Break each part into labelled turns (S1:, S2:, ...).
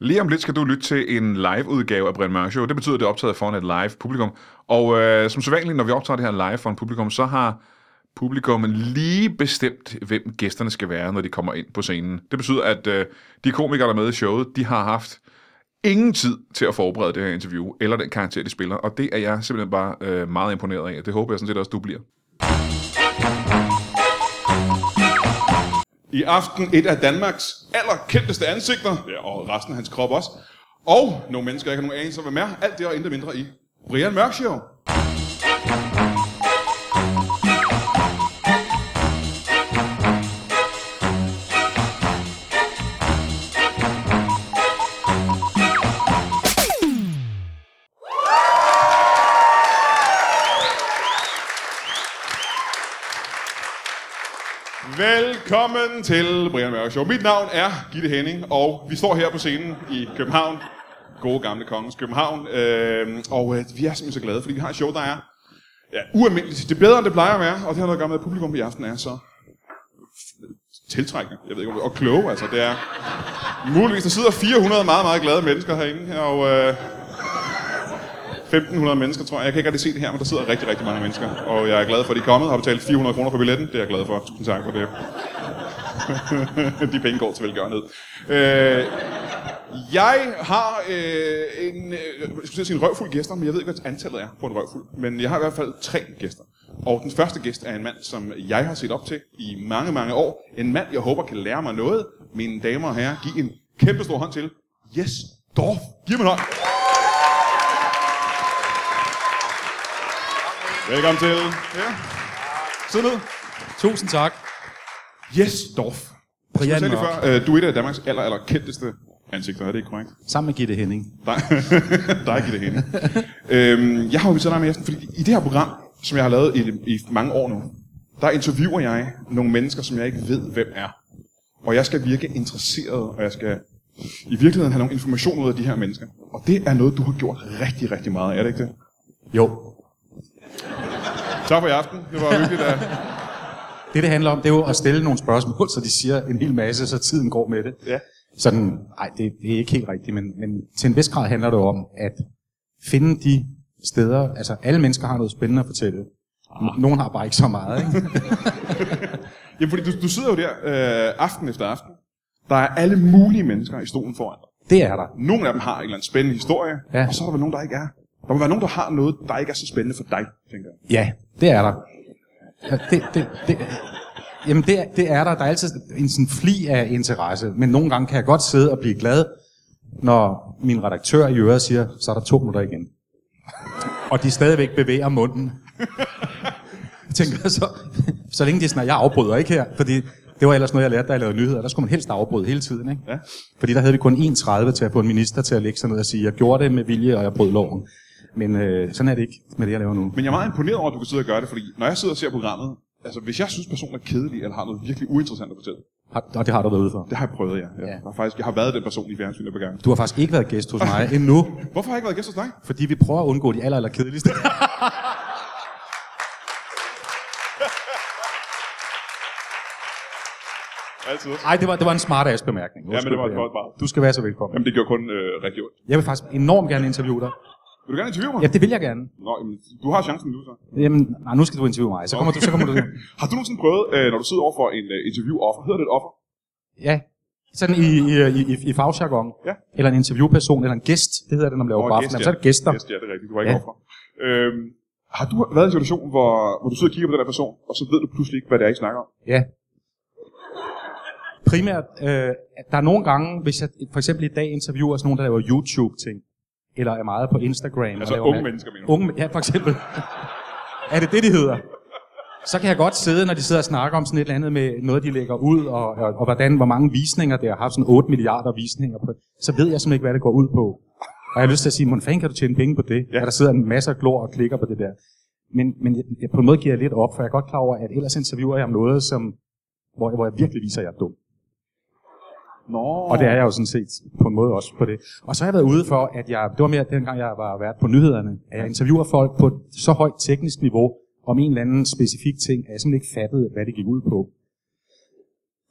S1: Lige om lidt skal du lytte til en live-udgave af Brian Mørk Show. Det betyder, at det er optaget foran et live publikum. Og øh, som sædvanligt, når vi optager det her live foran publikum, så har publikum lige bestemt, hvem gæsterne skal være, når de kommer ind på scenen. Det betyder, at øh, de komikere, der er med i showet, de har haft ingen tid til at forberede det her interview, eller den karakter, de spiller. Og det er jeg simpelthen bare øh, meget imponeret af. Det håber jeg sådan set også, du bliver.
S2: I aften et af Danmarks allerkendteste ansigter, ja, og resten af hans krop også. Og nogle mennesker, jeg ikke har nogen anelse om, hvem er. Alt det og intet mindre i Brian Mørk Show. Velkommen til Brian Mørk Show. Mit navn er Gitte Henning, og vi står her på scenen i København. Gode gamle kongens København. Øh, og øh, vi er simpelthen så glade, fordi vi har et show, der er ja, ualmindeligt. Det er bedre, end det plejer at være, og det har noget at gøre med, at publikum i aften er så tiltrækkende, jeg ved ikke, om- og kloge. Altså, det er muligvis, der sidder 400 meget, meget glade mennesker herinde, og øh, 1.500 mennesker, tror jeg. Jeg kan ikke rigtig se det her, men der sidder rigtig, rigtig mange mennesker. Og jeg er glad for, at de er kommet og har betalt 400 kroner for billetten. Det er jeg glad for. Tusind tak for det. de penge går til velgørenhed. Øh, jeg har øh, en, øh, jeg skulle sige en røvfuld gæster, men jeg ved ikke, hvad antallet er på en røvfuld. Men jeg har i hvert fald tre gæster. Og den første gæst er en mand, som jeg har set op til i mange, mange år. En mand, jeg håber kan lære mig noget. Mine damer og herrer, giv en kæmpe stor hånd til. Yes, Dorf. Giv mig en hånd. Velkommen til. Ja. Sid ned.
S3: Tusind tak.
S2: Yes, Dorf.
S3: Brian Mørk.
S2: før, øh, du er et af Danmarks aller, aller kendteste ansigter, er det ikke korrekt?
S3: Sammen med Gitte Henning.
S2: dig, dig Gitte Henne. øhm, jeg har jo inviteret dig med, Jesper, fordi i det her program, som jeg har lavet i, i mange år nu, der interviewer jeg nogle mennesker, som jeg ikke ved, hvem er. Og jeg skal virke interesseret, og jeg skal i virkeligheden have nogle information ud af de her mennesker. Og det er noget, du har gjort rigtig, rigtig meget, er det ikke det?
S3: Jo.
S2: Tak for i aften. Det var hyggeligt at...
S3: Det, det handler om, det er jo at stille nogle spørgsmål, så de siger en hel masse, så tiden går med det.
S2: Ja.
S3: Sådan, nej, det, det er ikke helt rigtigt, men, men til en vis grad handler det om at finde de steder, altså alle mennesker har noget spændende at fortælle. Ah. Nogle har bare ikke så meget, ikke?
S2: Jamen, fordi du, du sidder jo der øh, aften efter aften. Der er alle mulige mennesker i stolen foran dig.
S3: Det er der.
S2: Nogle af dem har en eller anden spændende historie,
S3: Ja.
S2: og så er der nogen, der ikke er. Der må være nogen, der har noget, der ikke er så spændende for dig, tænker jeg.
S3: Ja, det er der. Ja, det, det, det, jamen det, er- det er der. Der er altid en sådan fli af interesse, men nogle gange kan jeg godt sidde og blive glad, når min redaktør i øret siger, så er der to minutter igen. Og de stadigvæk bevæger munden. Jeg tænker så, så længe de snakker, jeg afbryder ikke her, fordi det var ellers noget, jeg lærte, da jeg lavede nyheder. Der skulle man helst afbryde hele tiden, ikke?
S2: Ja.
S3: Fordi der havde vi kun 1,30 til at få en minister til at lægge sig ned og sige, jeg gjorde det med vilje, og jeg brød loven. Men øh, sådan er det ikke med det, jeg laver nu.
S2: Men jeg er meget imponeret over, at du kan sidde og gøre det, fordi når jeg sidder og ser programmet, altså hvis jeg synes, personen er kedelig, eller har noget virkelig uinteressant at fortælle,
S3: Har, og det har du været ude for.
S2: det har jeg prøvet, ja. ja.
S3: Ja.
S2: Jeg, har faktisk, jeg har været den person i fjernsynet på gang.
S3: Du har faktisk ikke været gæst hos mig endnu,
S2: Hvorfor har jeg ikke været gæst hos dig?
S3: fordi vi prøver at undgå de aller, aller kedeligste.
S2: Altid.
S3: Det var, det var en smart ass bemærkning.
S2: Ja, men det var et godt.
S3: Du skal være så velkommen.
S2: Jamen, det gjorde kun øh, rigtig ondt.
S3: Jeg vil faktisk enormt gerne interviewe dig.
S2: Vil du gerne interviewe mig?
S3: Ja, det vil jeg gerne.
S2: Nå, jamen, du har chancen nu så.
S3: Jamen, nej, nu skal du interviewe mig. Så kommer du, så kommer du.
S2: Har du nogensinde prøvet, øh, når du sidder over for en øh, interview-offer, hedder det et offer?
S3: Ja, sådan i, i, i, i, fagjargon.
S2: Ja.
S3: Eller en interviewperson, eller en gæst. Det hedder det, når man laver oh,
S2: gæst,
S3: Så er det gæster.
S2: Gæst, ja, det er rigtigt. Du var ikke
S3: Ja.
S2: offer. Øhm, har du været i en situation, hvor, hvor du sidder og kigger på den her person, og så ved du pludselig ikke, hvad det er, I snakker om?
S3: Ja. Primært, øh, der er nogle gange, hvis jeg for eksempel i dag interviewer sådan nogen, der laver YouTube-ting, eller er meget på Instagram. og
S2: Altså
S3: laver
S2: unge mennesker, mener?
S3: Unge, ja, for eksempel. er det det, de hedder? Så kan jeg godt sidde, når de sidder og snakker om sådan et eller andet med noget, de lægger ud, og, og, og hvordan, hvor mange visninger det har haft, sådan 8 milliarder visninger på. Så ved jeg simpelthen ikke, hvad det går ud på. Og jeg har lyst til at sige, hvordan fanden kan du tjene penge på det?
S2: Ja.
S3: Og der sidder en masse glor og klikker på det der. Men, men jeg, jeg, på en måde giver jeg lidt op, for jeg er godt klar over, at ellers interviewer jeg om noget, som, hvor, hvor jeg virkelig viser, at jeg er dum.
S2: Nå.
S3: Og det er jeg jo sådan set på en måde også på det. Og så har jeg været ude for, at jeg, det var mere dengang jeg var vært på nyhederne, at jeg interviewer folk på et så højt teknisk niveau om en eller anden specifik ting, at jeg simpelthen ikke fattede, hvad det gik ud på.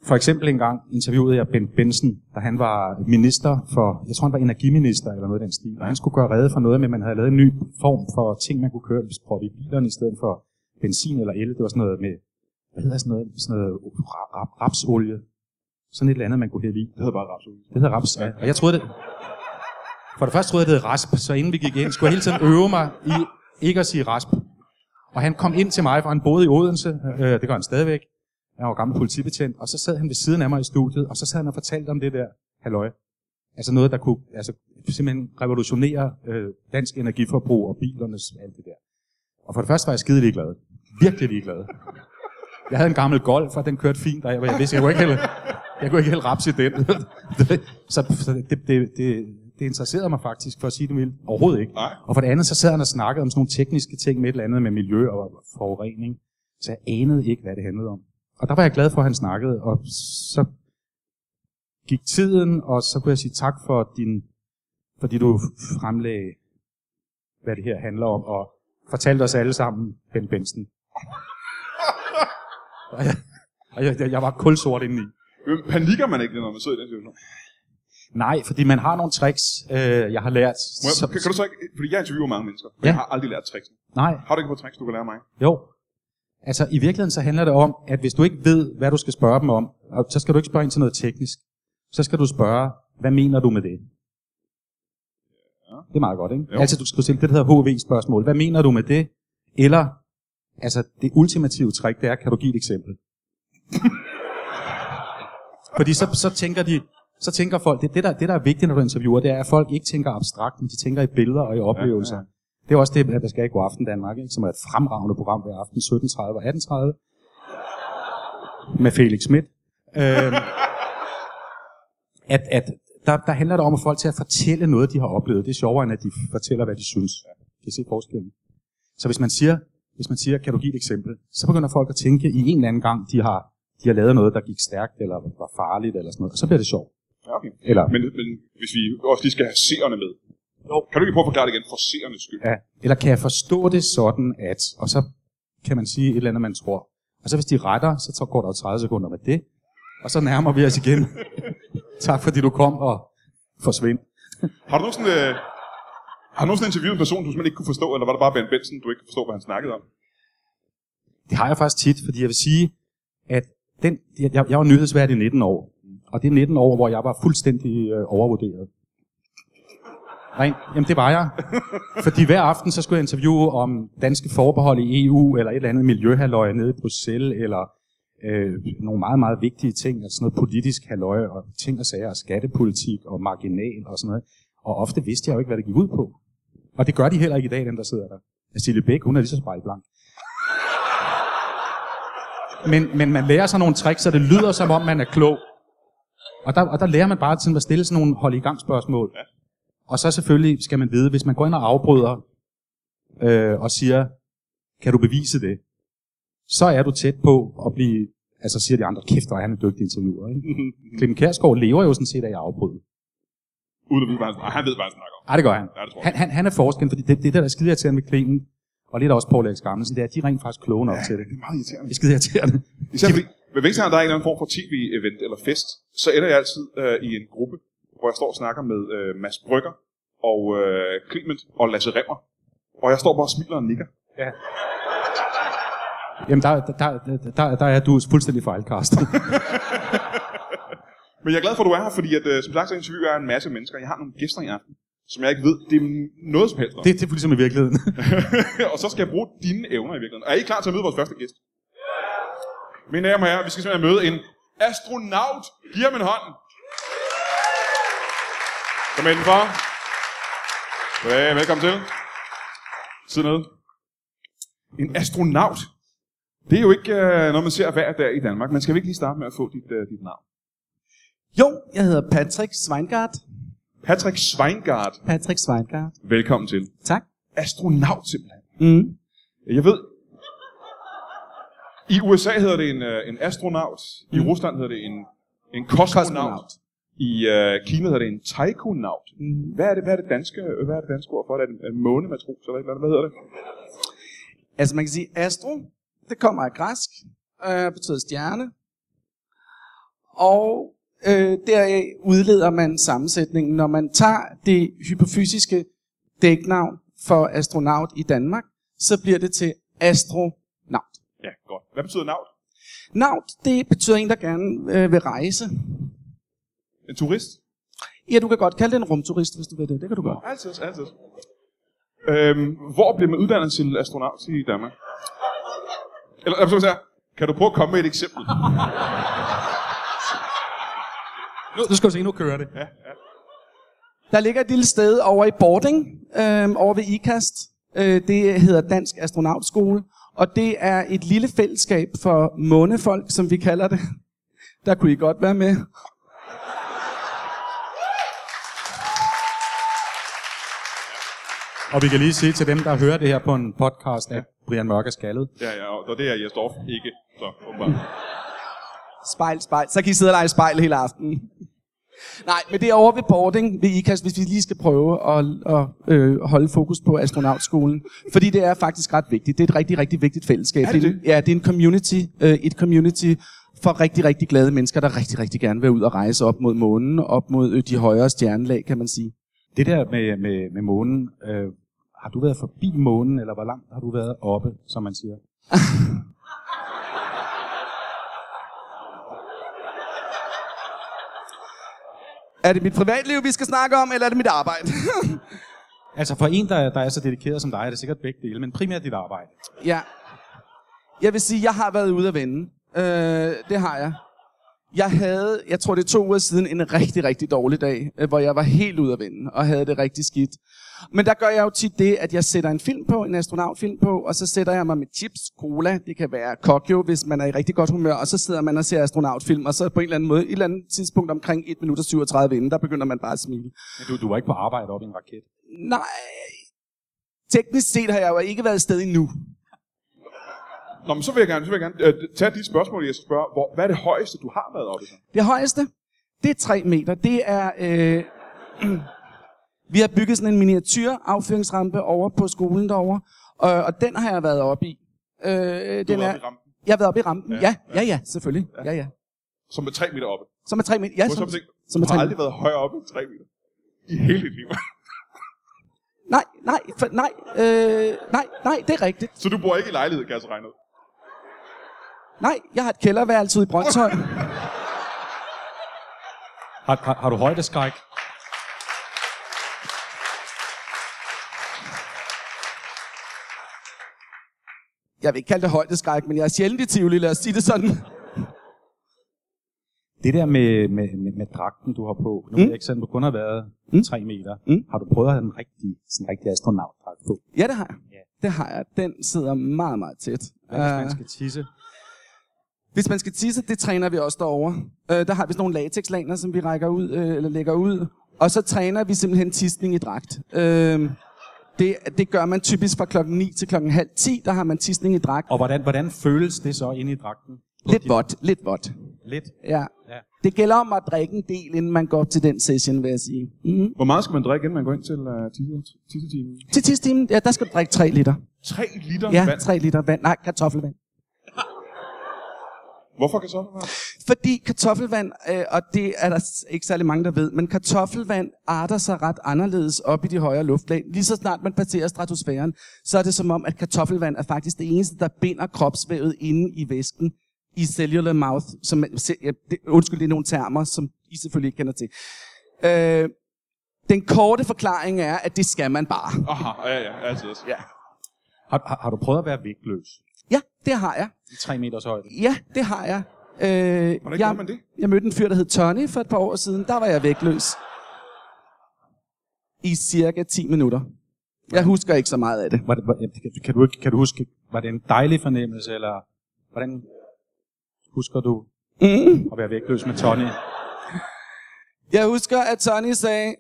S3: For eksempel en gang interviewede jeg Ben Benson, da han var minister for, jeg tror han var energiminister eller noget af den stil, og han skulle gøre rede for noget med, at man havde lavet en ny form for ting, man kunne køre hvis proppe i bilerne i stedet for benzin eller el. Det var sådan noget med, hvad hedder sådan noget, sådan noget rapsolie. Sådan et eller andet, man kunne hælde i.
S2: Det hedder bare rapsolie.
S3: Det hedder raps, ja. Og jeg troede det... For det første troede jeg, det hed rasp, så inden vi gik ind, skulle jeg hele tiden øve mig i ikke at sige rasp. Og han kom ind til mig, for han boede i Odense, øh, det gør han stadigvæk. Han var gammel politibetjent, og så sad han ved siden af mig i studiet, og så sad han og fortalte om det der halløj. Altså noget, der kunne altså, simpelthen revolutionere øh, dansk energiforbrug og bilernes alt det der. Og for det første var jeg skide ligeglad. Virkelig ligeglad. Jeg havde en gammel Golf, og den kørte fint, og jeg, jeg vidste, jeg kunne ikke hælde, jeg kunne ikke hælde raps i den. så så det, det, det, det interesserede mig faktisk, for at sige det mildt, overhovedet ikke.
S2: Nej.
S3: Og for det andet, så sad han og snakkede om sådan nogle tekniske ting med et eller andet med miljø og forurening. Så jeg anede ikke, hvad det handlede om. Og der var jeg glad for, at han snakkede, og så gik tiden, og så kunne jeg sige tak for din, fordi du fremlagde, hvad det her handler om, og fortalte os alle sammen, Ben Benson. og jeg, og jeg, jeg var kulsort indeni.
S2: Panikker man ikke, når man sidder i den situation?
S3: Nej, fordi man har nogle tricks, øh, jeg har lært.
S2: Må jeg, kan, kan, du så ikke, fordi jeg interviewer mange mennesker, men
S3: Ja.
S2: jeg har aldrig lært tricks.
S3: Nej,
S2: Har du ikke på tricks, du kan lære mig?
S3: Jo. Altså, i virkeligheden så handler det om, at hvis du ikke ved, hvad du skal spørge dem om, og så skal du ikke spørge ind til noget teknisk. Så skal du spørge, hvad mener du med det? Det er meget godt, ikke?
S2: Jo.
S3: Altså, du skal stille det, der hedder HV-spørgsmål. Hvad mener du med det? Eller, altså, det ultimative trick, det er, kan du give et eksempel? Fordi så, så tænker de, så tænker folk, det, det, der, det der er vigtigt, når du interviewer, det er, at folk ikke tænker abstrakt, men de tænker i billeder og i oplevelser.
S2: Ja,
S3: Ja. Det er også det, der skal i God Aften Danmark, ikke? som er et fremragende program hver aften 17.30 og 18.30 med Felix Schmidt. Øhm, at, at der, der handler det om at folk til at fortælle noget, de har oplevet. Det er sjovere, end at de fortæller, hvad de synes. Kan I se forskellen? Så hvis man siger, hvis man siger, kan du give et eksempel, så begynder folk at tænke i en eller anden gang, de har, de har lavet noget, der gik stærkt, eller var farligt, eller sådan noget. Og så bliver det sjovt.
S2: Ja, okay.
S3: Eller,
S2: Men, men hvis vi også lige skal have seerne med.
S3: Jo.
S2: Kan du ikke prøve at forklare det igen for seernes skyld?
S3: ja, eller kan jeg forstå det sådan, at... Og så kan man sige et eller andet, man tror. Og så hvis de retter, så tager- går der jo 30 sekunder med det. Og så nærmer vi os igen. tak fordi du kom og forsvind.
S2: Har du nogensinde, øh, har du nogensinde interviewet en person, du simpelthen ikke kunne forstå, eller var det bare Ben Benson, du ikke kunne forstå, hvad han snakkede om?
S3: Det har jeg faktisk tit, fordi jeg vil sige, at den, jeg, jeg var nyhedsvært i 19 år. Og det er 19 år, hvor jeg var fuldstændig øh, overvurderet. Rent, jamen det var jeg. Fordi hver aften, så skulle jeg interviewe om danske forbehold i EU, eller et eller andet miljøhalløj nede i Bruxelles, eller øh, nogle meget, meget vigtige ting, altså sådan noget politisk halløj, og ting og sager, og skattepolitik, og marginal, og sådan noget. Og ofte vidste jeg jo ikke, hvad det gik ud på. Og det gør de heller ikke i dag, dem der sidder der. Altså, Cecilie Bæk, hun er lige så spejlblank. Men, men man lærer sig nogle tricks, så det lyder som om, man er klog. Og der, og der lærer man bare sådan at stille sådan nogle hold i gang spørgsmål.
S2: Ja.
S3: Og så selvfølgelig skal man vide, hvis man går ind og afbryder øh, og siger, kan du bevise det? Så er du tæt på at blive, altså siger de andre, kæft, hvor er han en dygtig interviewer. Ikke? Clemen Kærsgaard lever jo sådan set af at afbryde.
S2: Uden at vide, hvad han, ah, han ved, hvad han snakker om.
S3: Ej, det gør han.
S2: Ja, det.
S3: Han, han, han er forskeren, fordi det, det der er skide irriterende med Clemen, og lidt også Paul Erik Skammelsen, det er, at de er rent faktisk kloge nok til det.
S2: Det er meget irriterende.
S3: Det er skide irriterende.
S2: Især fordi, hver eneste gang, der er en eller anden form for tv-event eller fest, så ender jeg altid øh, i en gruppe, hvor jeg står og snakker med øh, Mads Brygger og øh, Clement og Lasse Remmer. Og jeg står bare og smiler og nikker.
S3: Ja. Jamen, der, der, der, der, der er du fuldstændig fejlkastet.
S2: Men jeg er glad for, at du er her, fordi at, øh, som sagt, så interviewer jeg en masse mennesker. Jeg har nogle gæster i aften, som jeg ikke ved, det er noget som helst om.
S3: det, det er ligesom i virkeligheden.
S2: og så skal jeg bruge dine evner i virkeligheden. Er I klar til at møde vores første gæst? Mine damer og herrer, vi skal simpelthen møde en astronaut. Giv ham en hånd. Kom indenfor. Ja, velkommen til. Sid ned. En astronaut. Det er jo ikke øh, noget, man ser hver dag i Danmark. Men skal vi ikke lige starte med at få dit, øh, dit navn?
S4: Jo, jeg hedder Patrick Sveingart.
S2: Patrick Sveingart.
S4: Patrick Sveingart.
S2: Velkommen til.
S4: Tak.
S2: Astronaut simpelthen.
S4: Mm.
S2: Jeg ved, i USA hedder det en, øh, en astronaut. I Rusland hedder det en, en kosmonaut.
S4: Kosmonaut.
S2: I øh, Kina hedder det en taikonaut.
S4: Mm.
S2: Hvad er det, hvad er det danske, hvad er det danske ord for det? Er det en månematros eller andet? Hvad hedder det?
S4: Altså man kan sige, astro, det kommer af græsk, øh, betyder stjerne. og øh, deraf udleder man sammensætningen. Når man tager det hypofysiske dæknavn for astronaut i Danmark, så bliver det til astronaut.
S2: Ja, godt. Hvad betyder navn?
S4: Naut, det betyder en, der gerne øh, vil rejse.
S2: En turist?
S4: Ja, du kan godt kalde det en rumturist, hvis du vil det. Det kan du godt.
S2: Altid, altid. Øhm, hvor bliver man uddannet til astronaut i Danmark? Eller, sige, kan du prøve at komme med et eksempel?
S3: Nu, nu skal du se, nu kører det.
S2: Ja, ja.
S4: Der ligger et lille sted over i Bording, øh, over ved IKAST. Øh, det hedder Dansk Astronautskole. Og det er et lille fællesskab for månefolk, som vi kalder det. Der kunne I godt være med.
S3: Og vi kan lige sige til dem, der hører det her på en podcast, at Brian Mørk er skaldet.
S2: Ja, ja, og det er Jes Dorf ikke. Så, åbenbart.
S4: Spejl, spejl. Så kan I sidde og lege spejl hele aftenen. Nej, men det er over ved boarding ved IKAST, hvis vi lige skal prøve at, at øh, holde fokus på astronautskolen. Fordi det er faktisk ret vigtigt. Det er et rigtig, rigtig vigtigt fællesskab.
S2: Er det
S4: en-
S2: det?
S4: Ja, det er en community, øh, et community for rigtig, rigtig glade mennesker, der rigtig, rigtig gerne vil ud og rejse op mod månen, op mod øh, de højere stjernelag, kan man sige.
S3: Det der med, med, med månen, øh, har du været forbi månen, eller hvor langt har du været oppe, som man siger?
S4: Er det mit privatliv, vi skal snakke om, eller er det mit arbejde?
S3: Altså for en, der, der er så dedikeret som dig, er det sikkert begge dele, men primært dit arbejde.
S4: Ja. Jeg vil sige, jeg har været ude at vende. Øh, det har jeg. Jeg havde, jeg tror det er to uger siden, en rigtig, rigtig dårlig dag, øh, hvor jeg var helt ude at vende og havde det rigtig skidt. Men der gør jeg jo tit det, at jeg sætter en film på, en astronautfilm på, og så sætter jeg mig med chips, cola, det kan være kokjo, hvis man er i rigtig godt humør, og så sidder man og ser astronautfilm, og så på en eller anden måde, et eller andet tidspunkt omkring 1 minut og 37 inden, der begynder man bare at smile.
S3: Men du, du var ikke på arbejde oppe i en raket.
S4: Nej, teknisk set har jeg jo ikke været et sted endnu.
S2: Nå, men så vil jeg gerne, så vil jeg gerne øh, tage de spørgsmål, jeg skal spørge. Hvor, hvad er det højeste, du har været oppe i?
S4: Det højeste, det er 3 meter. Det er... Øh, vi har bygget sådan en miniatyr affyringsrampe over på skolen derovre, og, og den har jeg været oppe i. Øh,
S2: Du
S4: den er,
S2: i rampen,
S4: jeg har været oppe i rampen.
S2: Ja,
S4: Ja, ja, ja, selvfølgelig. Ja, ja.
S2: som er tre meter oppe.
S4: Som er 3 meter. Ja, som, som
S2: du
S4: er
S2: har
S4: 3
S2: aldrig været højere oppe end tre meter. I hele dit liv.
S4: Nej, nej, for, nej, øh, nej, nej, det er rigtigt.
S2: så du bor ikke i lejlighed, kan jeg så regne ud.
S4: Nej, jeg har et kælderværelse ude i Brøndshøj.
S3: Har, har, har du højdeskræk?
S4: Jeg vil ikke kalde det højdeskræk, men jeg er sjældent i Tivoli, lad os sige det sådan.
S3: Det der med, med, med, med dragten, du har på, nu mm. ved jeg ikke selv, du kun har været
S4: Mm.
S3: 3 meter.
S4: Mm.
S3: Har du prøvet at have en rigtig, sådan en rigtig astronautdragt på?
S4: Ja, det har jeg.
S3: Ja.
S4: Det har jeg. Den sidder meget, meget tæt.
S3: Hvad hvis
S4: Øh,
S3: man skal tisse?
S4: Hvis man skal tisse, det træner vi også derovre. Øh, der har vi sådan nogle latexlaner, som vi rækker ud, øh, eller lægger ud. Og så træner vi simpelthen tisning i dragt. Øh, det, det gør man typisk fra klokken 9 til klokken halv 10, der har man tisning i dragt.
S3: Og hvordan, hvordan føles det så inde i dragten?
S4: Lidt vådt, lidt vådt.
S3: Lidt?
S4: Ja.
S3: Ja.
S4: Det gælder om at drikke en del, inden man går op til den session, vil jeg sige. Mm-hmm.
S2: Hvor meget skal man drikke, inden man går ind til uh, tisse- tissetimen?
S4: Til tistimen, ja, der skal du drikke 3 liter.
S2: 3 liter
S4: Ja,
S2: vand.
S4: 3 liter vand. Nej, kartoffelvand.
S2: Hvorfor kan så være?
S4: Fordi kartoffelvand, øh, og det er der ikke særlig mange, der ved, men kartoffelvand arter sig ret anderledes op i de højere luftlag. Lige så snart man passerer stratosfæren, så er det som om, at kartoffelvand er faktisk det eneste, der binder kropsvævet inde i væsken i cellular mouth. Som, ja, det, undskyld, det er nogle termer, som I selvfølgelig ikke kender til. Øh, den korte forklaring er, at det skal man bare.
S2: Aha, ja, ja, altid.
S4: Ja,
S3: Har, har, har du prøvet at være vægtløs
S4: ja det har jeg.
S3: i 3 meters højde?
S4: Ja, det har jeg. Øh,
S2: Hvordan
S4: jeg,
S2: man det?
S4: Jeg mødte en fyr, der hed Tony for et par år siden. Der var jeg vægtløs. I cirka 10 minutter. Jeg husker ikke så meget af det.
S3: Var det, var, kan, kan, du, kan du huske, var det en dejlig fornemmelse, eller hvordan husker du
S4: Mm.
S3: at være vægtløs med Tony?
S4: Jeg husker, at Tony sagde,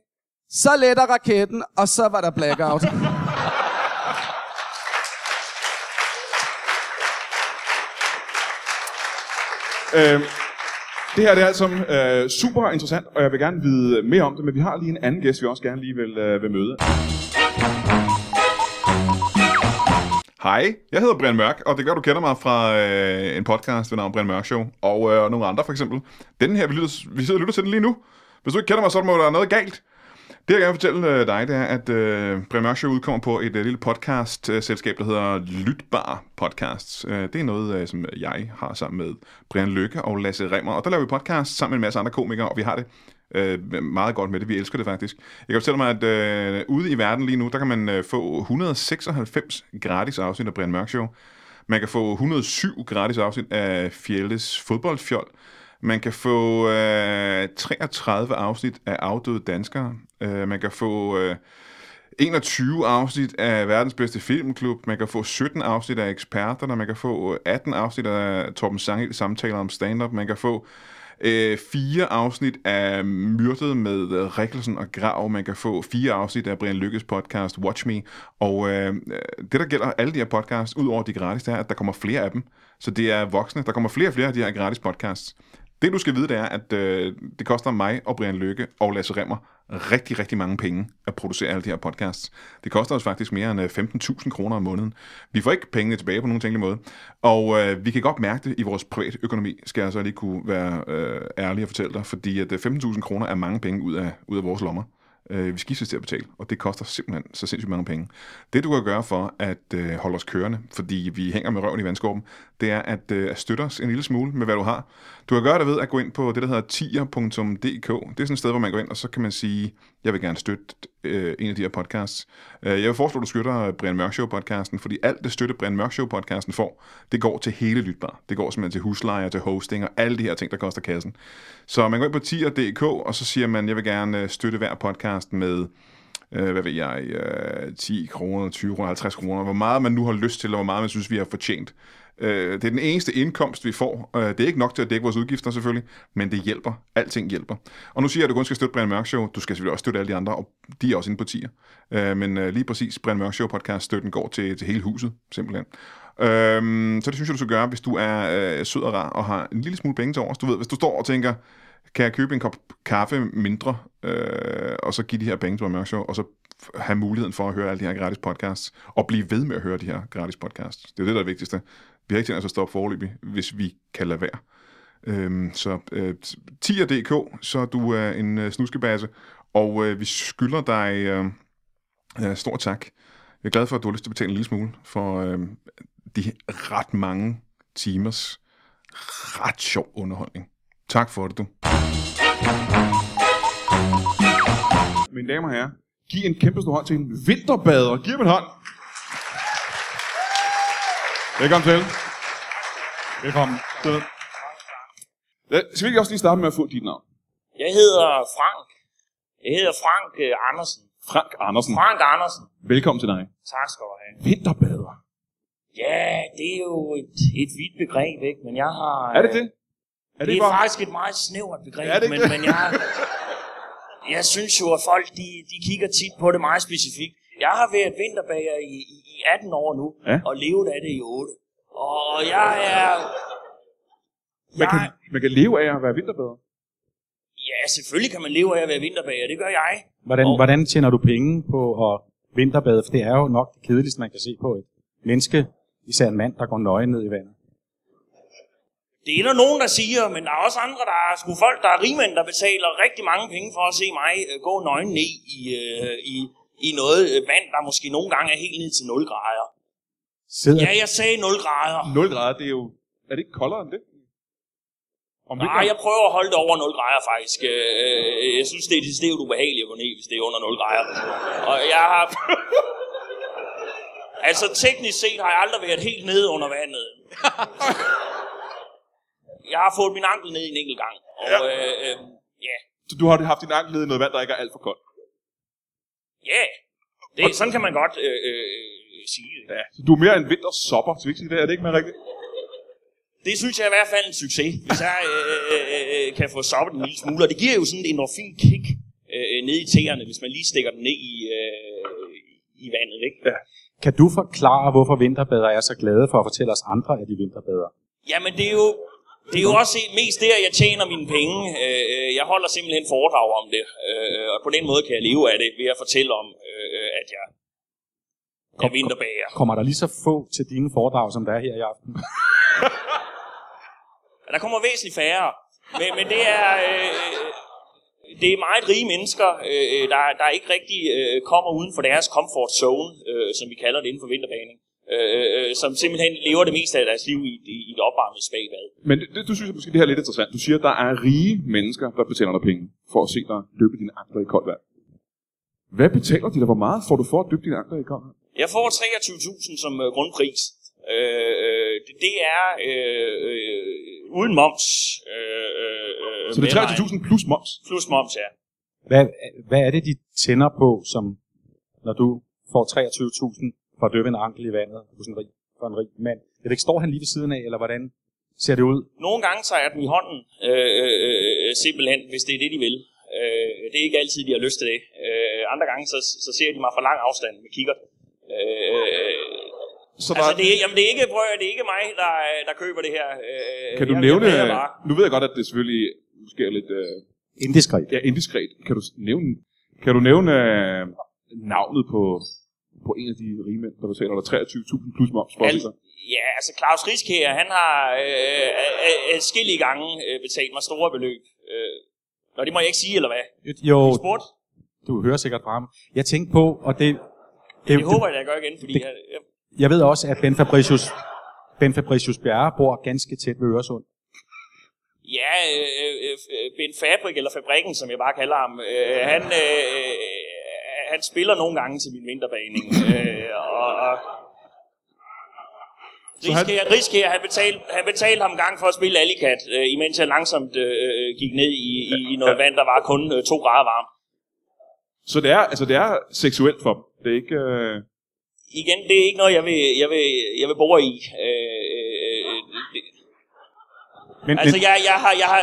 S4: så letter raketten, og så var der blackout.
S2: Øh, det her det er altså øh, super interessant, og jeg vil gerne vide mere om det, men vi har lige en anden gæst, vi også gerne lige vil, øh, vil møde.
S1: Hej, jeg hedder Brian Mørk, og det gør, du kender mig fra øh, en podcast ved navn Brian Mørk Show, og øh, nogle andre for eksempel. Den her, vi, lytter, vi sidder og lytter til den lige nu. Hvis du ikke kender mig, så må der være noget galt. Det, jeg gerne vil fortælle øh, dig, det er, at øh, Brian Mørk Show udkommer på et øh, lille podcast-selskab, øh, der hedder Lytbar Podcasts. Øh, det er noget, øh, som jeg har sammen med Brian Lykke og Lasse Remmer, og der laver vi podcast sammen med en masse andre komikere, og vi har det øh, meget godt med det. Vi elsker det faktisk. Jeg kan fortælle mig, at øh, ude i verden lige nu, der kan man øh, få 196 gratis afsnit af Brian Mørk Show. Man kan få 107 gratis afsnit af Fjeldes fodboldfjold. Man kan få øh, 33 afsnit af Afdøde Danskere. Øh, man kan få øh, 21 afsnit af Verdens Bedste Filmklub. Man kan få 17 afsnit af Eksperterne. Man kan få øh, 18 afsnit af Torben Sange samtaler om stand-up. Man kan få øh, fire afsnit af Myrdet med øh, Rikkelsen og Grav. Man kan få fire afsnit af Brian Lykkes podcast Watch Me. Og øh, øh det, der gælder alle de her podcasts, ud over de gratis, det er, at der kommer flere af dem. Så det er voksne. Der kommer flere og flere af de her gratis podcasts. Det, du skal vide, det er, at øh, det koster mig og Brian Lykke og Lasse Remmer rigtig, rigtig mange penge at producere alle de her podcasts. Det koster os faktisk mere end øh, 15.000 kroner om måneden. Vi får ikke pengene tilbage på nogen tænkelig måde. Og øh, vi kan godt mærke det i vores private økonomi, skal jeg så lige kunne være øh, ærlig og fortælle dig, fordi at øh, 15.000 kroner er mange penge ud af, ud af vores lommer. Øh, vi skiftes til at betale, og det koster simpelthen så sindssygt mange penge. Det du kan gøre for at øh, holde os kørende, fordi vi hænger med røven i vandskorben, det er at, øh, at støtte os en lille smule med, hvad du har. Du kan gøre det ved at gå ind på det, der hedder tier.dk. Det er sådan et sted, hvor man går ind, og så kan man sige, jeg vil gerne støtte øh, en af de her podcasts. Øh, jeg vil foreslå, at du støtter Brian Mørk Show-podcasten, fordi alt det støtte, Brian Mørk Show-podcasten får, det går til hele Lytbar. Det går simpelthen til husleje, til hosting og alle de her ting, der koster kassen. Så man går ind på tier.dk, og så siger man, jeg vil gerne øh, støtte hver podcast med øh, hvad ved jeg, øh, 10 kroner, 20 kroner, 50 kroner, hvor meget man nu har lyst til, og hvor meget man synes, vi har fortjent. Øh, det er den eneste indkomst, vi får. Øh, det er ikke nok til at dække vores udgifter selvfølgelig, men det hjælper. Alting hjælper. Og nu siger jeg, at du kun skal støtte Brian Mørk Show. Du skal selvfølgelig også støtte alle de andre, og de er også inde på tier. Øh, men øh, lige præcis Brian Mørk Show podcast støtten går til, til hele huset, simpelthen. Øhm, så det synes jeg, du skal gøre, hvis du er øh, sød og rar og har en lille smule penge til overs. Du ved, hvis du står og tænker, kan jeg købe en kop kaffe mindre, øh, og så give de her penge til Brian Mørk Show, og så have muligheden for at høre alle de her gratis podcasts, og blive ved med at høre de her gratis podcasts. Det er det, der er det vigtigste. Vi har ikke tænkt os at stoppe forløbig, hvis vi kan lade være. Øhm, så øh, tier.dk, så du er en øh, snuskebasse, og øh, vi skylder dig øh, øh, stor tak. Jeg er glad for, at du har lyst til at betale en lille smule for øh, de ret mange timers ret sjov underholdning. Tak for det, du.
S2: Mine damer og herrer, giv en kæmpe stor hånd til en vinterbader. Giv ham en hånd. Velkommen til.
S3: Velkommen.
S2: Så vil jeg også lige starte med at få dit navn.
S5: Jeg hedder Frank. Jeg hedder Frank øh, Andersen.
S2: Frank Andersen.
S5: Frank Andersen.
S2: Velkommen til dig.
S5: Tak skal du have.
S2: Vinterbader.
S5: Ja, det er jo et, et vidt begreb, ikke? Men jeg har...
S2: Er det det?
S5: Er det, det er faktisk et meget snævert begreb,
S2: Er det ikke
S5: men,
S2: det?
S5: men jeg, jeg synes jo, at folk de, de kigger tit på det meget specifikt. Jeg har været vinterbager i, i, i 18 år nu,
S2: Ja.
S5: og levet af det i 8. Og jeg er...
S2: Man
S5: Jeg,
S2: kan, man kan leve af at være vinterbader.
S5: ja, selvfølgelig kan man leve af at være vinterbager, det gør jeg.
S3: Hvordan,
S5: Og-
S3: hvordan tjener du penge på at vinterbade? For det er jo nok det kedeligste, man kan se på et menneske, især en mand, der går nøgen ned i vandet.
S5: Det er der nogen, der siger, men der er også andre, der er sgu folk, der er rigmænd, der betaler rigtig mange penge for at se mig øh, gå nøgen ned i, øh, i, i noget øh, vand, der måske nogle gange er helt ned til 0 grader.
S3: Sidder,
S5: Ja, jeg sagde 0 grader.
S2: 0 grader, det er jo... Er det ikke koldere end det? Om
S5: Nej, jeg prøver at holde det over 0 grader faktisk. Øh, Jeg synes, det er decideret ubehageligt at gå ned, hvis det er under 0 grader. Og jeg har... altså teknisk set har jeg aldrig været helt nede under vandet. Jeg har fået min ankel ned en enkelt gang. Og øh, øh, ja,
S2: Så du har haft din ankel nede i noget vand, der ikke er alt for koldt.
S5: Ja. Det, sådan kan man godt øh, øh, sige det.
S2: Ja. Så du er mere en vintersopper, så vi ikke sige det. Er det ikke mere rigtigt?
S5: Det synes jeg er i hvert fald en succes, hvis jeg øh, øh, øh, kan få soppet en lille smule. Og det giver jo sådan en endorfin kick øh, ned i tæerne, hvis man lige stikker den ned i, øh, i vandet. Ikke?
S2: Ja.
S3: kan du forklare, hvorfor vinterbader er så glade for at fortælle os andre, at de vinterbader?
S5: Jamen det er jo, det er jo også mest der, jeg tjener mine penge. Øh, øh, jeg holder simpelthen foredrag om det, øh, og på den måde kan jeg leve af det ved at fortælle om, at jeg af vinterbager.
S3: Kommer der lige så få til dine foredrag, som der er her i aften?
S5: Der kommer væsentligt færre. Men, men det er... Øh, det er meget rige mennesker, øh, der, der ikke rigtig øh, kommer uden for deres comfort zone, øh, som vi kalder det inden for vinterbaning. Øh, øh, som simpelthen lever det meste af deres liv i, i, i et opvarmet spagbad.
S2: Men det, det, du synes jeg måske, det her er lidt interessant. Du siger, at der er rige mennesker, der betaler dig penge for at se dig dyppe dine akter i koldt vand. Hvad betaler de dig? Hvor meget får du for at dyppe dine akter i koldt vand?
S5: Jeg får 23.000 som øh, grundpris. Øh, øh, det, det er øh, øh, uden moms. Øh, øh,
S2: Så det er 23.000 plus moms.
S5: Plus moms, ja.
S3: Hvad, hvad er det, de tænder på, som når du får 23.000 for at døbe en ankel i vandet hos en rig, for en rig mand? Er det ikke, står han lige ved siden af, eller hvordan ser det ud?
S5: Nogle gange tager jeg dem i hånden, øh, øh, øh, simpelthen, hvis det er det, de vil. Øh, det er ikke altid, de har lyst til det. Øh, andre gange, så, så ser de mig fra lang afstand med kigger. Øh,
S2: Så der,
S5: altså, det er, jamen, det er ikke, prøv, det er ikke mig, der, der køber det her. Øh,
S2: kan du
S5: jeg,
S2: nævne...
S5: Jeg bare.
S2: nu ved jeg godt, at det selvfølgelig måske er lidt øh,
S3: Indiskret.
S2: ja, indiskret. Kan du nævne, kan du nævne øh, navnet på, på en af de rige mænd, der betaler dig 23.000 plus moms for
S5: Al-? Ja, altså Claus Riskær, han har øh, adskillige gange øh, betalt mig store beløb. Øh, Nå, det må jeg ikke sige, eller hvad?
S3: Jo,
S5: Du spurgte?
S3: du hører sikkert fra ham. Jeg tænkte på, og det... det,
S5: Det håber jeg, at jeg gør igen, fordi
S3: det-
S5: jeg, jeg,
S3: Jeg ved også, at Ben Fabricius, ben Fabricius Bjerre bor ganske tæt ved Øresund.
S5: Ja, øh, øh, øh, Ben Fabrik, eller Fabrikken, som jeg bare kalder ham, øh, han, øh, han spiller nogle gange til min vinterbaning. Øh, og, og
S2: Så han-
S5: Riskær, han, betalte, han betalte ham gang for at spille Alicat, øh, imens jeg langsomt øh, gik ned i, i, i noget vand, der var kun øh, to grader varmt.
S2: Så det er, altså, det er seksuelt for dem. Det er ikke... Øh,
S5: Igen, det er ikke noget, jeg vil, jeg vil, jeg vil bore i. Øh, øh, det,
S3: Men,
S5: altså,
S3: men,
S5: jeg, jeg, har, jeg, har,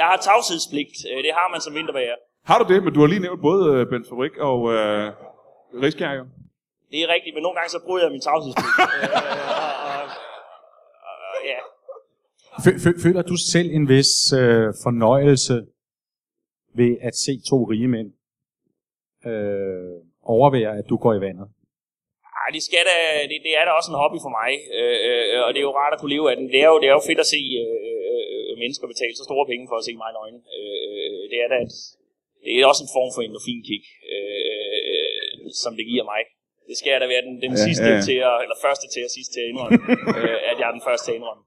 S5: jeg har tavshedspligt. Øh, Det har man som vinterbager.
S2: Har du det? Men du har lige nævnt både øh, Ben Fabrik og øh, Riskær, jo.
S5: Det er rigtigt, men nogle gange så bryder jeg min tavshedspligt. øh, og, og, og, ja.
S3: fø- fø- føler du selv en vis øh, fornøjelse ved at se to rige mænd øh, overvære, at du går i vandet?
S5: Ej, det, skal da, det, det er da også en hobby for mig, øh, øh, og det er jo rart at kunne leve af den. Det er jo, det er jo fedt at se øh, øh, mennesker betale så store penge for at se mig i nøgne. Øh, det er da et, det er også en form for endorfinkick, øh, som det giver mig. Det skal jeg da være den, den
S2: Ja,
S5: sidste
S2: ja,
S5: til at, eller første til at sidste til at indrømme, øh, at jeg er den første til at indrømme.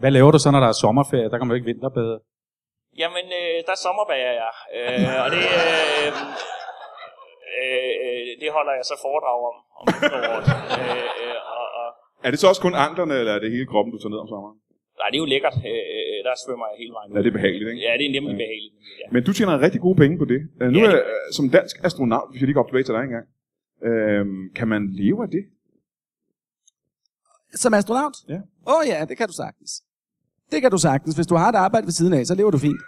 S3: Hvad laver du så, når der er sommerferie? Der kan man jo ikke vinterbade.
S5: Jamen, øh, der sommerbager jeg, øh, og det, øh, øh, det holder jeg så foredrag om, om efteråret. Øh, øh, og, og,
S2: Er det så også kun anklerne, eller er det hele kroppen, du tager ned om sommeren?
S5: Nej, det er jo lækkert. Øh, øh, der svømmer jeg hele vejen ud.
S2: Ja, det er behageligt, ikke?
S5: Ja, det er nemlig behageligt. Ja.
S2: Men du tjener rigtig gode penge på det. Øh, Nu
S5: Ja,
S2: er
S5: det-
S2: øh, som dansk astronaut, hvis jeg lige går op tilbage til dig engang, øh, kan man leve af det?
S4: Som astronaut?
S2: Ja.
S4: Åh oh, ja, det kan du sagtens. Det kan du sagtens. Hvis du har et arbejde ved siden af, så lever du fint.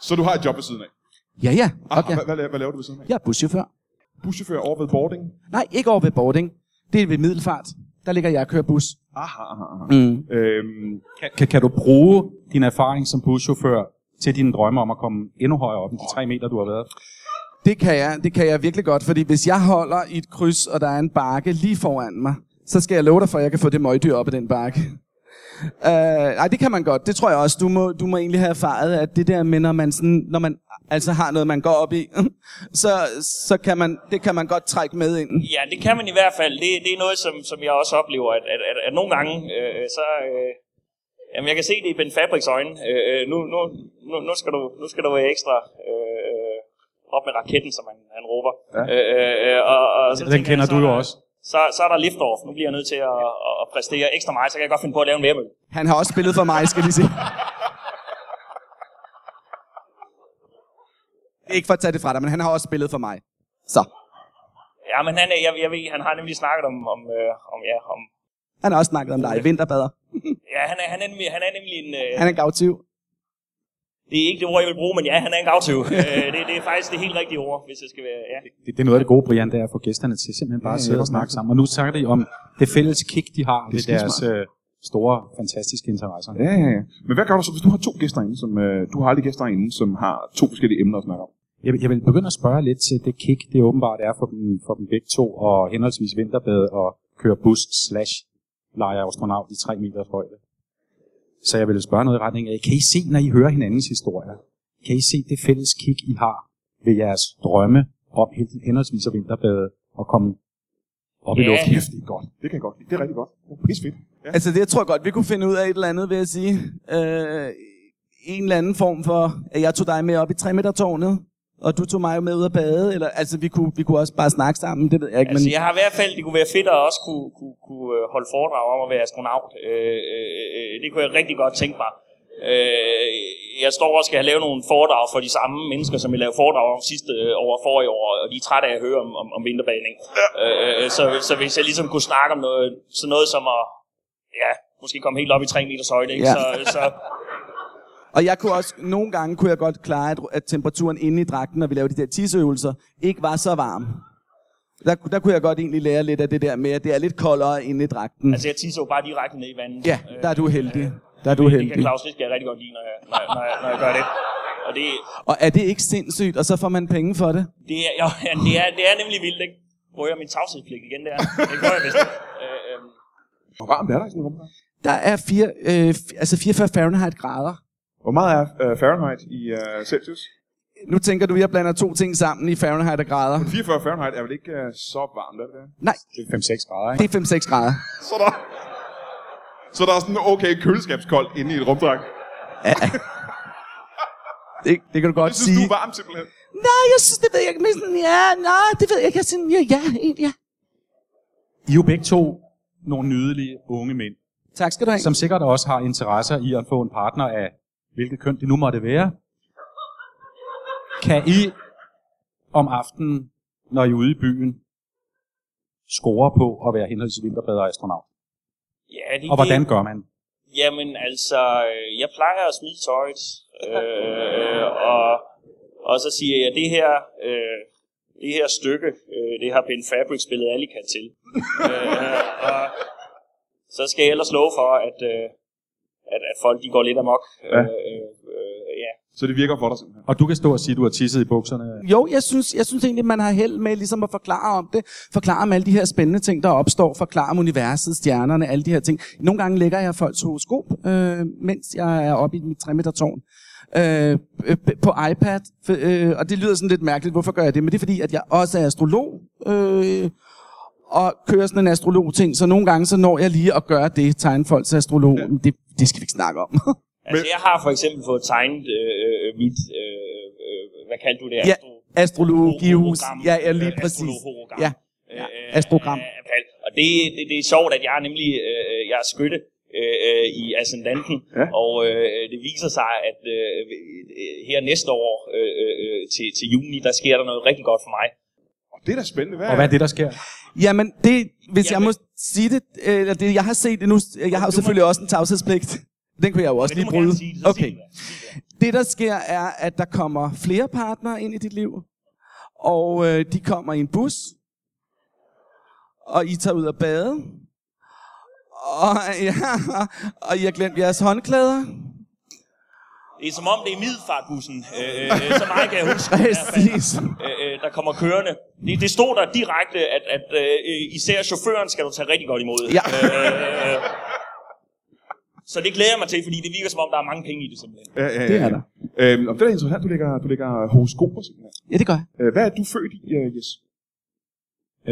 S2: Så du har et job ved siden af?
S4: Ja, ja.
S2: Ah,
S4: Okay.
S2: hvad, hvad, hvad laver du ved siden af?
S4: Jeg er buschauffør.
S2: Buschauffør over ved boarding?
S4: Nej, ikke over ved boarding. Det er ved Middelfart. Der ligger jeg og kører bus.
S2: Aha, aha, aha.
S4: Mm.
S2: Øhm,
S3: Kan, kan, kan du bruge din erfaring som buschauffør til dine drømme om at komme endnu højere op end de tre meter, du har været?
S4: Det kan jeg, det kan jeg virkelig godt, fordi hvis jeg holder i et kryds, og der er en bakke lige foran mig, så skal jeg love dig for, at jeg kan få det møgdyr op ad den bakke. Uh, nej, det kan man godt. Det tror jeg også. Du må, du må egentlig have erfaret, at det der med, når man, sådan, når man altså har noget, man går op i, så, så kan man, det kan man godt trække med ind.
S5: ja, det kan man i hvert fald. Det, det er noget, som, som jeg også oplever, at, at, at, at nogle gange, øh, så... Øh, jamen, jeg kan se det i Ben Fabriks øjne. Øh, øh, nu, nu, nu, nu, skal du, nu skal du være ekstra øh, op med raketten, som han, han råber.
S2: Ja.
S5: Øh, øh, og, og så
S3: Den kender
S5: jeg, så
S3: du jo også.
S5: Så, så er der lift-off. Nu bliver jeg nødt til at, at, at præstere ekstra meget, så kan jeg godt finde på at lave en værmøl.
S4: Han har også spillet for mig, skal de sige. Ikke for at tage det fra dig, men han har også spillet for mig. Så.
S5: Ja, men han, er- jeg, jeg ved, han har nemlig snakket om, om, øh, om, ja, om
S4: Han har også snakket om dig i vinterbader.
S5: ja, han er, han er, nemlig, han er nemlig en... Øh,
S4: Han er gavtyv.
S5: det er ikke det ord, jeg vil bruge, men ja, han er en gavtyv. øh, det, det er faktisk det helt rigtige ord, hvis jeg skal være... Ja.
S3: Det, det er noget af det gode, Brian, det er at få gæsterne til simpelthen bare at
S2: Ja,
S3: sidde
S2: ja,
S3: og snakke sammen. Og nu snakker de om det fælles kick, de har ved
S2: skide
S3: deres øh, store, fantastiske interesser.
S2: ja, ja, ja. Men hvad gør du så, hvis du har to gæster inde, som, øh, du har aldrig gæster inde, som har to forskellige emner at snakke om?
S3: Jeg, jeg vil begynde at spørge lidt til det kick, det åbenbart er for dem, for dem begge to, og henholdsvis vinterbade og køre bus slash lege astronaut i 3 meters højde. Så jeg vil spørge noget i retning af, kan I se, når I hører hinandens historier, kan I se det fælles kick, I har ved jeres drømme om hen- henholdsvis at vinterbade og komme op i
S5: Ja.
S3: luften?
S2: Kæft, det er godt. Det kan jeg godt lide. Det er rigtig godt. Det er pis fedt. Ja.
S4: Altså, det tror jeg godt, vi kunne finde ud af et eller andet, vil jeg sige. Øh, en eller anden form for, at jeg tog dig med op i 3 meter tårnet, og du tog mig med ud at bade, eller altså, vi kunne, vi kunne også bare snakke sammen, det ved jeg ikke,
S5: Altså,
S4: men...
S5: jeg har i hvert fald, det kunne være fedt at også kunne, kunne, kunne øh, holde foredrag om at være astronaut. Øh, øh, øh, det kunne jeg rigtig godt tænke mig. Øh, jeg står og skal have lavet nogle foredrag for de samme mennesker, som jeg lavede foredrag om sidste øh, år og forrige år, og de er trætte af at høre om, om, om vinterbaning. Øh, øh, så, så hvis jeg ligesom kunne snakke om noget, sådan noget som at, ja, måske komme helt op i 3 meters højde, ikke?
S4: Ja.
S5: Så, så,
S4: Og jeg kunne også, nogle gange kunne jeg godt klare, at, at temperaturen inde i dragten, når vi lavede de der tisseøvelser, ikke var så varm. Der, der kunne jeg godt egentlig lære lidt af det der med, at det er lidt koldere inde i dragten.
S5: altså, jeg tisser jo bare direkte ned i vandet.
S4: Ja, der er du heldig. Der er du
S5: Det kan
S4: heldig.
S5: Claus Riske rigtig godt lide, når jeg, når, jeg- når, jeg, når jeg gør det. Og det,
S4: Og er det ikke sindssygt, og så får man penge for det?
S5: Det er, jo, ja, det er, det er nemlig vildt, ikke? Prøver jeg min tavshedspligt igen der? Det gør jeg vist. Øh, øhm,
S2: Hvor varmt er der i sådan en rum?
S4: Der er fire, øh, f- altså 44 Fahrenheit grader.
S2: Hvor meget er uh, Fahrenheit i uh, Celsius?
S4: Nu tænker du, at jeg blander to ting sammen i Fahrenheit og grader.
S2: 44 Fahrenheit er vel ikke uh, så varmt, er det det?
S4: Nej,
S3: Det er 5-6 grader, ikke?
S4: det er 5-6 grader.
S2: Så der, så der er sådan okay køleskabskoldt inde i et rumdragt.
S4: Det, det kan du godt
S2: Det synes
S4: sige.
S2: du er varmt simpelthen.
S4: Nej, jeg synes, det ved jeg ikke. Men sådan, ja, nej, det ved jeg ikke. Jeg synes, ja, ja, ja.
S3: I er jo begge to nogle nydelige unge mænd,
S4: Tak skal du have.
S3: som sikkert også har interesser i at få en partner af hvilket køn det nu måtte være. Kan I om aftenen, når I er ude i byen, score på at være henholdsvis vinterbader og astronaut?
S5: ja, det,
S3: Og hvordan gør man?
S5: Jamen, altså, øh, jeg plejer at smide tøjet, øh, og, og så siger jeg, det her, øh, det her stykke, øh, det har Ben Fabric spillet Alika til. øh, og så skal jeg ellers love for, at, øh, at, at folk de går lidt amok.
S2: Ja.
S5: Øh, øh, ja.
S2: Så det virker for dig simpelthen.
S3: Og du kan stå og sige, at du har tisset i bukserne.
S4: Jo, jeg synes, jeg synes egentlig, man har held med ligesom at forklare om det. Forklare om alle de her spændende ting, der opstår. Forklare om universet, stjernerne, alle de her ting. Nogle gange lægger jeg folks horoskop, øh, mens jeg er oppe i mit 3 meter tårn. Øh, øh, på iPad, for, øh, og det lyder sådan lidt mærkeligt, hvorfor gør jeg det? Men det er fordi, at jeg også er astrolog, øh, og kører sådan en astrolog-ting, så nogle gange så når jeg lige at gøre det, tegne astrolog. Men Det, det skal vi ikke snakke om.
S5: Altså, jeg har for eksempel fået tegnet øh, øh, mit, øh, øh, hvad kaldte du det?
S4: Ja, astrologihus. Ja, ja, lige
S5: Øh,
S4: præcis. Ja,
S5: Ja,
S4: astrogram.
S5: Og det, det, det er sjovt, at jeg er nemlig øh, jeg er skytte øh, øh, i ascendanten,
S2: Ja.
S5: og øh, det viser sig, at øh, øh, her næste år øh, øh, til, til juni, der sker der noget rigtig godt for mig.
S2: Og det er da spændende. Hvad,
S3: Og hvad er det, der sker?
S4: Jamen, det, hvis
S5: Jamen-
S4: jeg må sige det, eller det, jeg har set det nu, jeg har jo selvfølgelig også en tavshedspligt. Den kunne jeg jo også lige
S5: må
S4: bryde.
S5: sige det,
S4: Okay.
S5: det det.
S4: Der sker, er, at der kommer flere partnere ind i dit liv, og øh, de kommer i en bus, og I tager ud at bade, og, ja, og I har glemt jeres håndklæder.
S5: Det er som om, det er middelfartbussen, øh, øh, så meget kan jeg huske.
S4: Præcis.
S5: øh, øh, der kommer kørende. Det, det stod der direkte, at, at øh, især chaufføren skal du tage rigtig godt imod.
S4: Ja.
S5: Øh, så det glæder jeg mig til, fordi det virker som om, der er mange penge i det simpelthen.
S2: Ja, ja, ja,
S4: Det er der.
S2: Øhm, og det er interessant, du lægger, du lægger horoskoper simpelthen.
S4: Ja, det gør jeg.
S2: Øh, hvad er du født i, uh, Jes?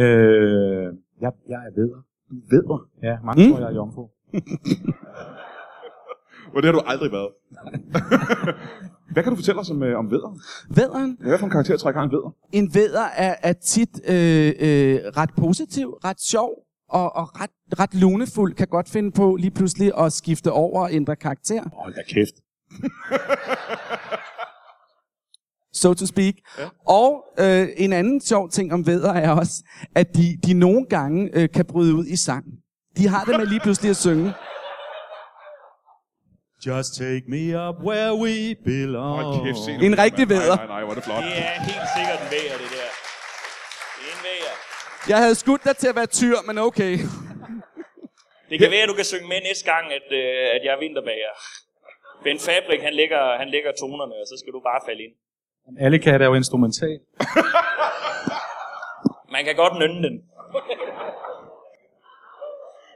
S3: Øh, jeg, jeg er vedder.
S2: Du ved
S3: Ja, mange
S4: mm.
S3: tror, jeg er jomfru.
S2: Og det har du aldrig været. hvad kan du fortælle os om, øh, om vædder?
S4: Vædderen,
S2: Hvad for en karakter trækker en vædder?
S4: en vædder er, er tit øh, øh, ret positiv, ret sjov og, og ret, ret lunefuld, kan godt finde på lige pludselig at skifte over og ændre karakter.
S3: Hold da kæft.
S4: so to speak. Ja. Og øh, en anden sjov ting om vædder er også, at de, de nogle gange øh, kan bryde ud i sang. De har det med lige pludselig at synge.
S3: Just take me up where we belong.
S2: Hold kæft, se.
S4: En rigtig vædder.
S2: Nej, nej, nej, hvor er det flot.
S5: Det er helt sikkert en væger, det der. Det er en væger.
S4: Jeg havde skudt dig til at være tyr, men okay.
S5: Det kan være, at du kan synge med næste gang, at, øh, at jeg er vinterbager. Ben Fabrik, han lægger, han lægger tonerne, og så skal du bare falde ind.
S3: Alle katte er jo instrumental.
S5: Man kan godt nynne den.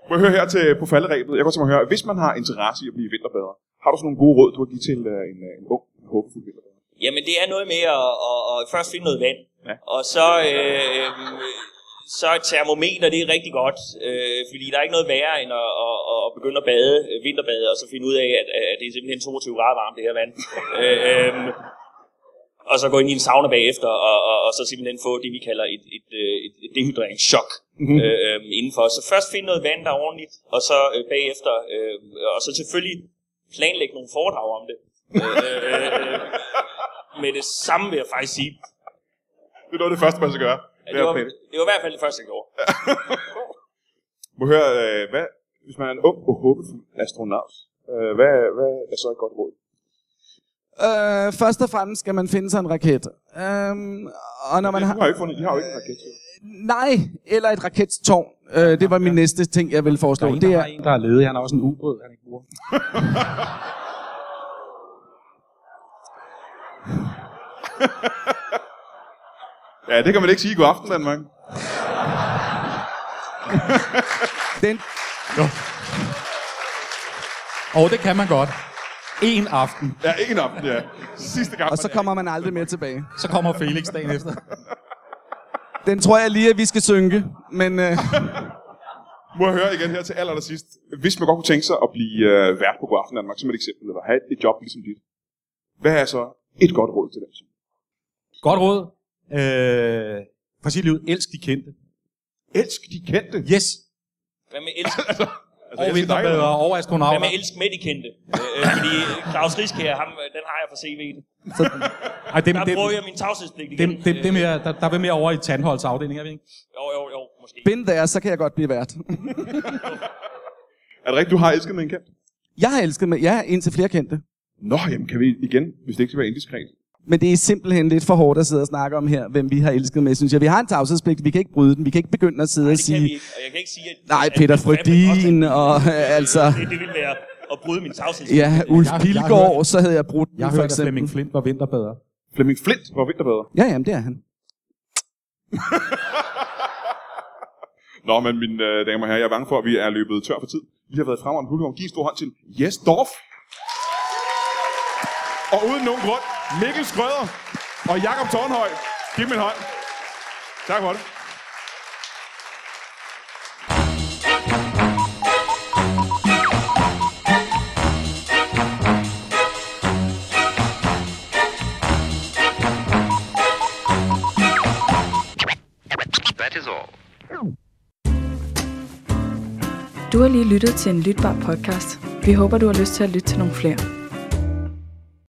S2: Må jeg høre her til på falderæbet. Jeg kan godt tænke mig at høre, hvis man har interesse i at blive vinterbader, har du sådan nogle gode råd, du har give til uh, en, uh, en ung, håbefuld vinterbader?
S5: Jamen, det er noget med at, at, at først finde noget vand.
S2: Ja.
S5: Og så, øh, så et termometer, det er rigtig godt. Øh, fordi der er ikke noget værre end at, at, at begynde at bade, øh, vinterbade, og så finde ud af, at, at det er simpelthen 22 grader varmt, det her vand. øh, øh, og så gå ind i en sauna bagefter, og, og, og så simpelthen få det, vi kalder et, et, øh, et, et dehydreringschok mm-hmm. øh, øh, indenfor. Så først finde noget vand, der er ordentligt, og så øh, bagefter, øh, og så selvfølgelig planlægge nogle foredrag om det. øh, øh, øh, med det samme vil jeg faktisk sige.
S2: Det af det første, man skal gøre.
S5: Ja, det, var, det var i hvert fald det første, jeg gjorde.
S2: Må høre, uh, hvad, hvis man er en ung og håbefuld astronaut, uh, hvad, hvad er så et godt råd?
S4: Øh, først og fremmest skal man finde sig en raket. Øhm, og når man har...
S2: har jo ikke fundet, de har jo ikke en raket. jo.
S4: Nej, eller et rakettårn. Øh, det var min næste ting, jeg ville
S3: Der
S4: foreslå.
S3: er en,
S4: Det
S3: der
S4: er,
S3: har en, der er ledig. Han har også en ubåd, han ikke bruger.
S2: Ja, det kan man ikke sige i god aften, Danmark.
S4: den,
S3: Og det kan man godt. En aften.
S2: Ja, ikke en aften, ja. Sidste gang.
S4: og så kommer man aldrig mere tilbage.
S3: Så kommer Felix dagen efter.
S4: Den tror jeg lige, at vi skal synke. Men øh,
S2: Må jeg høre igen her til aller sidst. Hvis man godt kunne tænke sig at blive øh, vært på God Aften Danmark, som et eksempel, eller have et, et job ligesom dit. Hvad er så et godt råd til dem?
S3: Godt råd. Øh, for sit liv, elsk de kendte.
S2: Elsk de kendte.
S3: Yes.
S5: Hvad med elsk,
S2: Altså,
S3: Og vinterbader
S2: hvad?
S3: og
S5: hvad
S3: astronauter.
S5: med elsk med de kendte? Øh, øh, fordi Claus Riskær, ham, øh, den har jeg fra CV'en.
S3: Ej, dem,
S5: Der
S3: dem,
S5: bruger jeg min tavshedspligt igen.
S3: dem, dem, dem er, der, der er vi mere over i Tandholds afdeling, er vi ikke?
S5: Jo, jo, jo, måske.
S4: bind der, så kan jeg godt blive vært.
S2: Er det rigtigt, du har elsket med en kendt?
S4: Jeg har elsket med, ja, indtil flere kendte.
S2: Nå, jamen kan vi igen, hvis det ikke skal være indiskret.
S4: Men det er simpelthen lidt for hårdt at sidde og snakke om her, hvem vi har elsket med, synes jeg. Vi har en tavshedspligt, vi kan ikke bryde den. Vi kan ikke begynde at sidde
S5: Nej,
S4: og
S5: kan vi
S4: sige,
S5: ikke. Og jeg kan ikke sige, at...
S4: nej, Peter Frødin,
S5: at-
S4: og øh, altså,
S5: Det, det vil være at bryde min tavshedspligt.
S4: ja, Ulf Pilgaard, så havde jeg brudt den,
S3: Jeg har
S4: for
S3: hørt, at
S4: eksempel.
S3: Flemming Flint var vinterbader.
S2: Flemming Flint var vinterbedre.
S4: Ja, jamen, det er han.
S2: Nå, men mine øh, damer og herrer, jeg er bange for, at vi er løbet tør for tid. Vi har været fremragende publikum. Giv en stor hånd til Jes Dorf. Og uden nogen grund, Mikkel Skrøder og Jakob Tornhøj. Giv dem en hånd. Tak for det.
S6: That is all.
S7: Du har lige lyttet til en lytbar podcast. Vi håber, du har lyst til at lytte til nogle flere.